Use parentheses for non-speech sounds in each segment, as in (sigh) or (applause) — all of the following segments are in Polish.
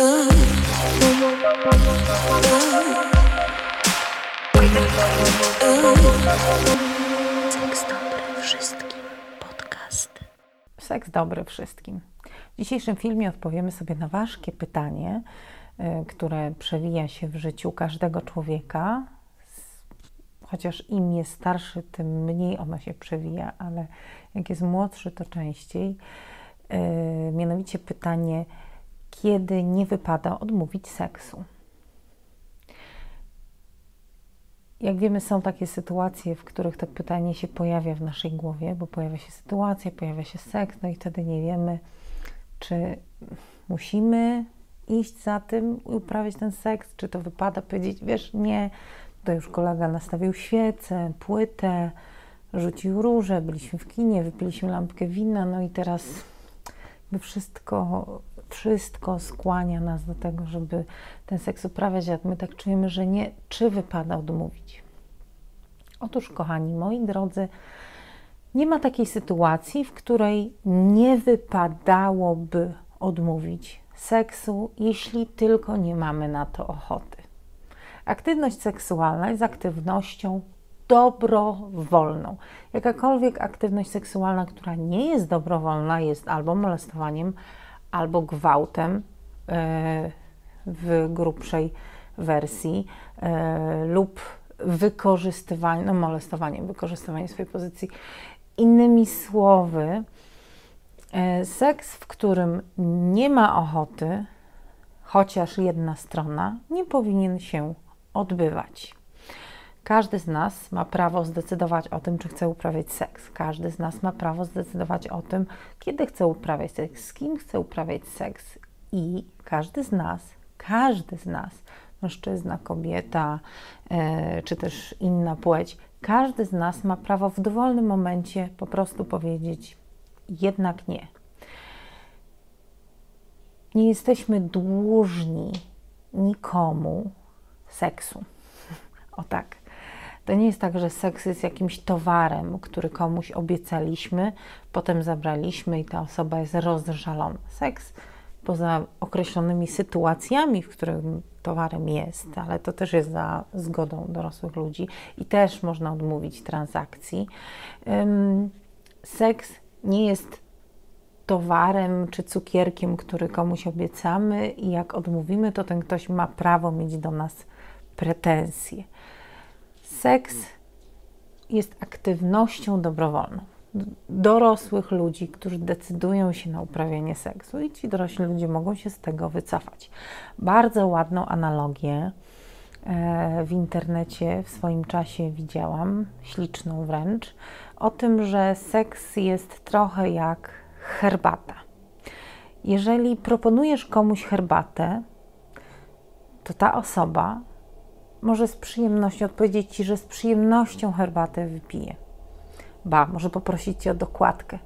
Seks dobry wszystkim. Podcast. Seks dobry wszystkim. W dzisiejszym filmie odpowiemy sobie na ważkie pytanie, y, które przewija się w życiu każdego człowieka. Chociaż im jest starszy, tym mniej ono się przewija, ale jak jest młodszy, to częściej. Y, mianowicie pytanie, kiedy nie wypada odmówić seksu? Jak wiemy, są takie sytuacje, w których to pytanie się pojawia w naszej głowie, bo pojawia się sytuacja, pojawia się seks, no i wtedy nie wiemy, czy musimy iść za tym i uprawiać ten seks, czy to wypada powiedzieć, wiesz, nie, to już kolega nastawił świecę, płytę, rzucił róże, byliśmy w kinie, wypiliśmy lampkę wina, no i teraz wszystko, wszystko skłania nas do tego, żeby ten seks uprawiać, jak my tak czujemy, że nie, czy wypada odmówić? Otóż, kochani moi drodzy, nie ma takiej sytuacji, w której nie wypadałoby odmówić seksu, jeśli tylko nie mamy na to ochoty. Aktywność seksualna jest aktywnością dobrowolną. Jakakolwiek aktywność seksualna, która nie jest dobrowolna, jest albo molestowaniem, albo gwałtem e, w grubszej wersji e, lub wykorzystywaniem, no molestowaniem, wykorzystywaniem swojej pozycji. Innymi słowy, e, seks, w którym nie ma ochoty, chociaż jedna strona, nie powinien się odbywać. Każdy z nas ma prawo zdecydować o tym, czy chce uprawiać seks. Każdy z nas ma prawo zdecydować o tym, kiedy chce uprawiać seks, z kim chce uprawiać seks. I każdy z nas, każdy z nas, mężczyzna, kobieta, e, czy też inna płeć, każdy z nas ma prawo w dowolnym momencie po prostu powiedzieć jednak nie. Nie jesteśmy dłużni nikomu seksu. (laughs) O tak. To nie jest tak, że seks jest jakimś towarem, który komuś obiecaliśmy, potem zabraliśmy i ta osoba jest rozżalona. Seks poza określonymi sytuacjami, w których towarem jest, ale to też jest za zgodą dorosłych ludzi i też można odmówić transakcji. Seks nie jest towarem czy cukierkiem, który komuś obiecamy i jak odmówimy, to ten ktoś ma prawo mieć do nas pretensje. Seks jest aktywnością dobrowolną dorosłych ludzi, którzy decydują się na uprawianie seksu i ci dorośli ludzie mogą się z tego wycofać. Bardzo ładną analogię e, w internecie w swoim czasie widziałam, śliczną wręcz, o tym, że seks jest trochę jak herbata. Jeżeli proponujesz komuś herbatę, to ta osoba może z przyjemnością odpowiedzieć Ci, że z przyjemnością herbatę wypije. Ba, może poprosić Cię o dokładkę.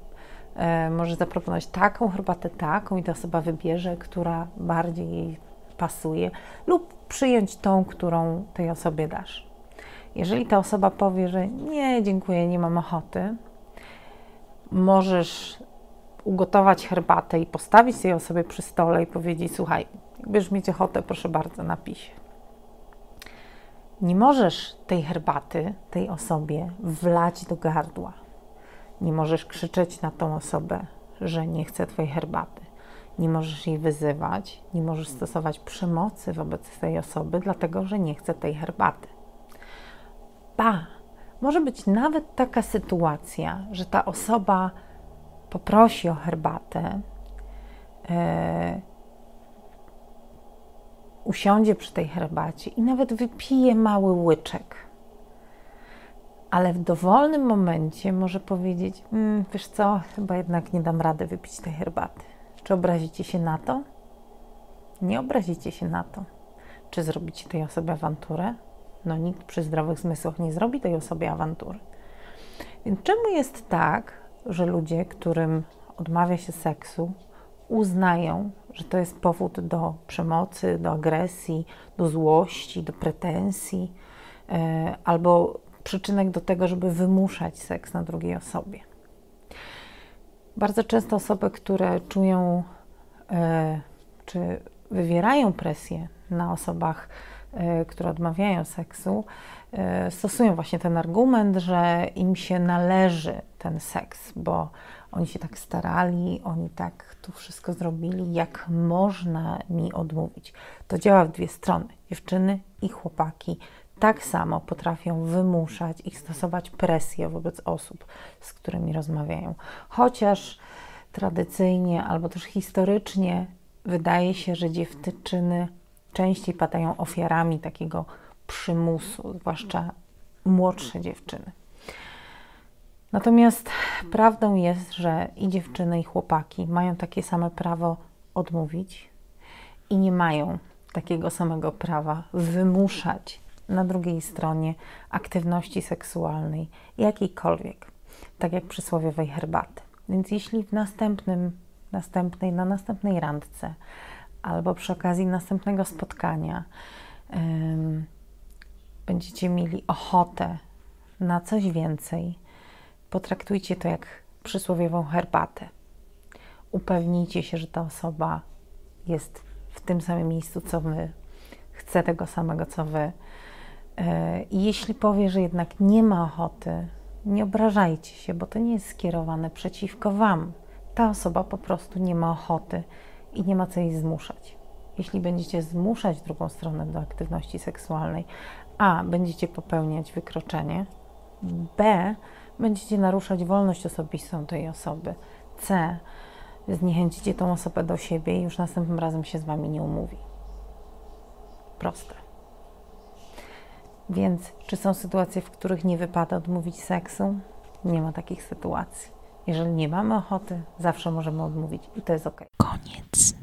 E, może zaproponować taką herbatę, taką i ta osoba wybierze, która bardziej jej pasuje, lub przyjąć tą, którą tej osobie dasz. Jeżeli ta osoba powie, że nie, dziękuję, nie mam ochoty, możesz ugotować herbatę i postawić tej osobie przy stole i powiedzieć: Słuchaj, jakbyś mieć ochotę, proszę bardzo, napisz nie możesz tej herbaty tej osobie wlać do gardła. Nie możesz krzyczeć na tą osobę, że nie chce Twojej herbaty. Nie możesz jej wyzywać, nie możesz stosować przemocy wobec tej osoby, dlatego że nie chce tej herbaty. Ba, może być nawet taka sytuacja, że ta osoba poprosi o herbatę. Yy, usiądzie przy tej herbacie i nawet wypije mały łyczek. Ale w dowolnym momencie może powiedzieć: mmm, Wiesz co, chyba jednak nie dam rady wypić tej herbaty. Czy obrazicie się na to? Nie obrazicie się na to. Czy zrobicie tej osobie awanturę? No, nikt przy zdrowych zmysłach nie zrobi tej osobie awantury. Więc czemu jest tak, że ludzie, którym odmawia się seksu, uznają, że to jest powód do przemocy, do agresji, do złości, do pretensji, e, albo przyczynek do tego, żeby wymuszać seks na drugiej osobie. Bardzo często osoby, które czują, e, czy wywierają presję na osobach, y, które odmawiają seksu, stosują właśnie ten argument, że im się należy ten seks, bo oni się tak starali, oni tak tu wszystko zrobili, jak można mi odmówić. To działa w dwie strony. Dziewczyny i chłopaki tak samo potrafią wymuszać i stosować presję wobec osób, z którymi rozmawiają. Chociaż tradycyjnie albo też historycznie wydaje się, że dziewczyny częściej padają ofiarami takiego przymusu, zwłaszcza młodsze dziewczyny. Natomiast prawdą jest, że i dziewczyny, i chłopaki mają takie same prawo odmówić i nie mają takiego samego prawa wymuszać na drugiej stronie aktywności seksualnej, jakiejkolwiek, tak jak przysłowiowej herbaty. Więc jeśli w następnym, następnej, na następnej randce albo przy okazji następnego spotkania ym, będziecie mieli ochotę na coś więcej, potraktujcie to jak przysłowiową herbatę. Upewnijcie się, że ta osoba jest w tym samym miejscu, co wy, chce tego samego, co wy. I jeśli powie, że jednak nie ma ochoty, nie obrażajcie się, bo to nie jest skierowane przeciwko Wam. Ta osoba po prostu nie ma ochoty i nie ma co jej zmuszać. Jeśli będziecie zmuszać drugą stronę do aktywności seksualnej, a będziecie popełniać wykroczenie, b będziecie naruszać wolność osobistą tej osoby, c zniechęcicie tą osobę do siebie i już następnym razem się z Wami nie umówi. Proste. Więc czy są sytuacje, w których nie wypada odmówić seksu? Nie ma takich sytuacji. Jeżeli nie mamy ochoty, zawsze możemy odmówić i to jest ok. Koniec.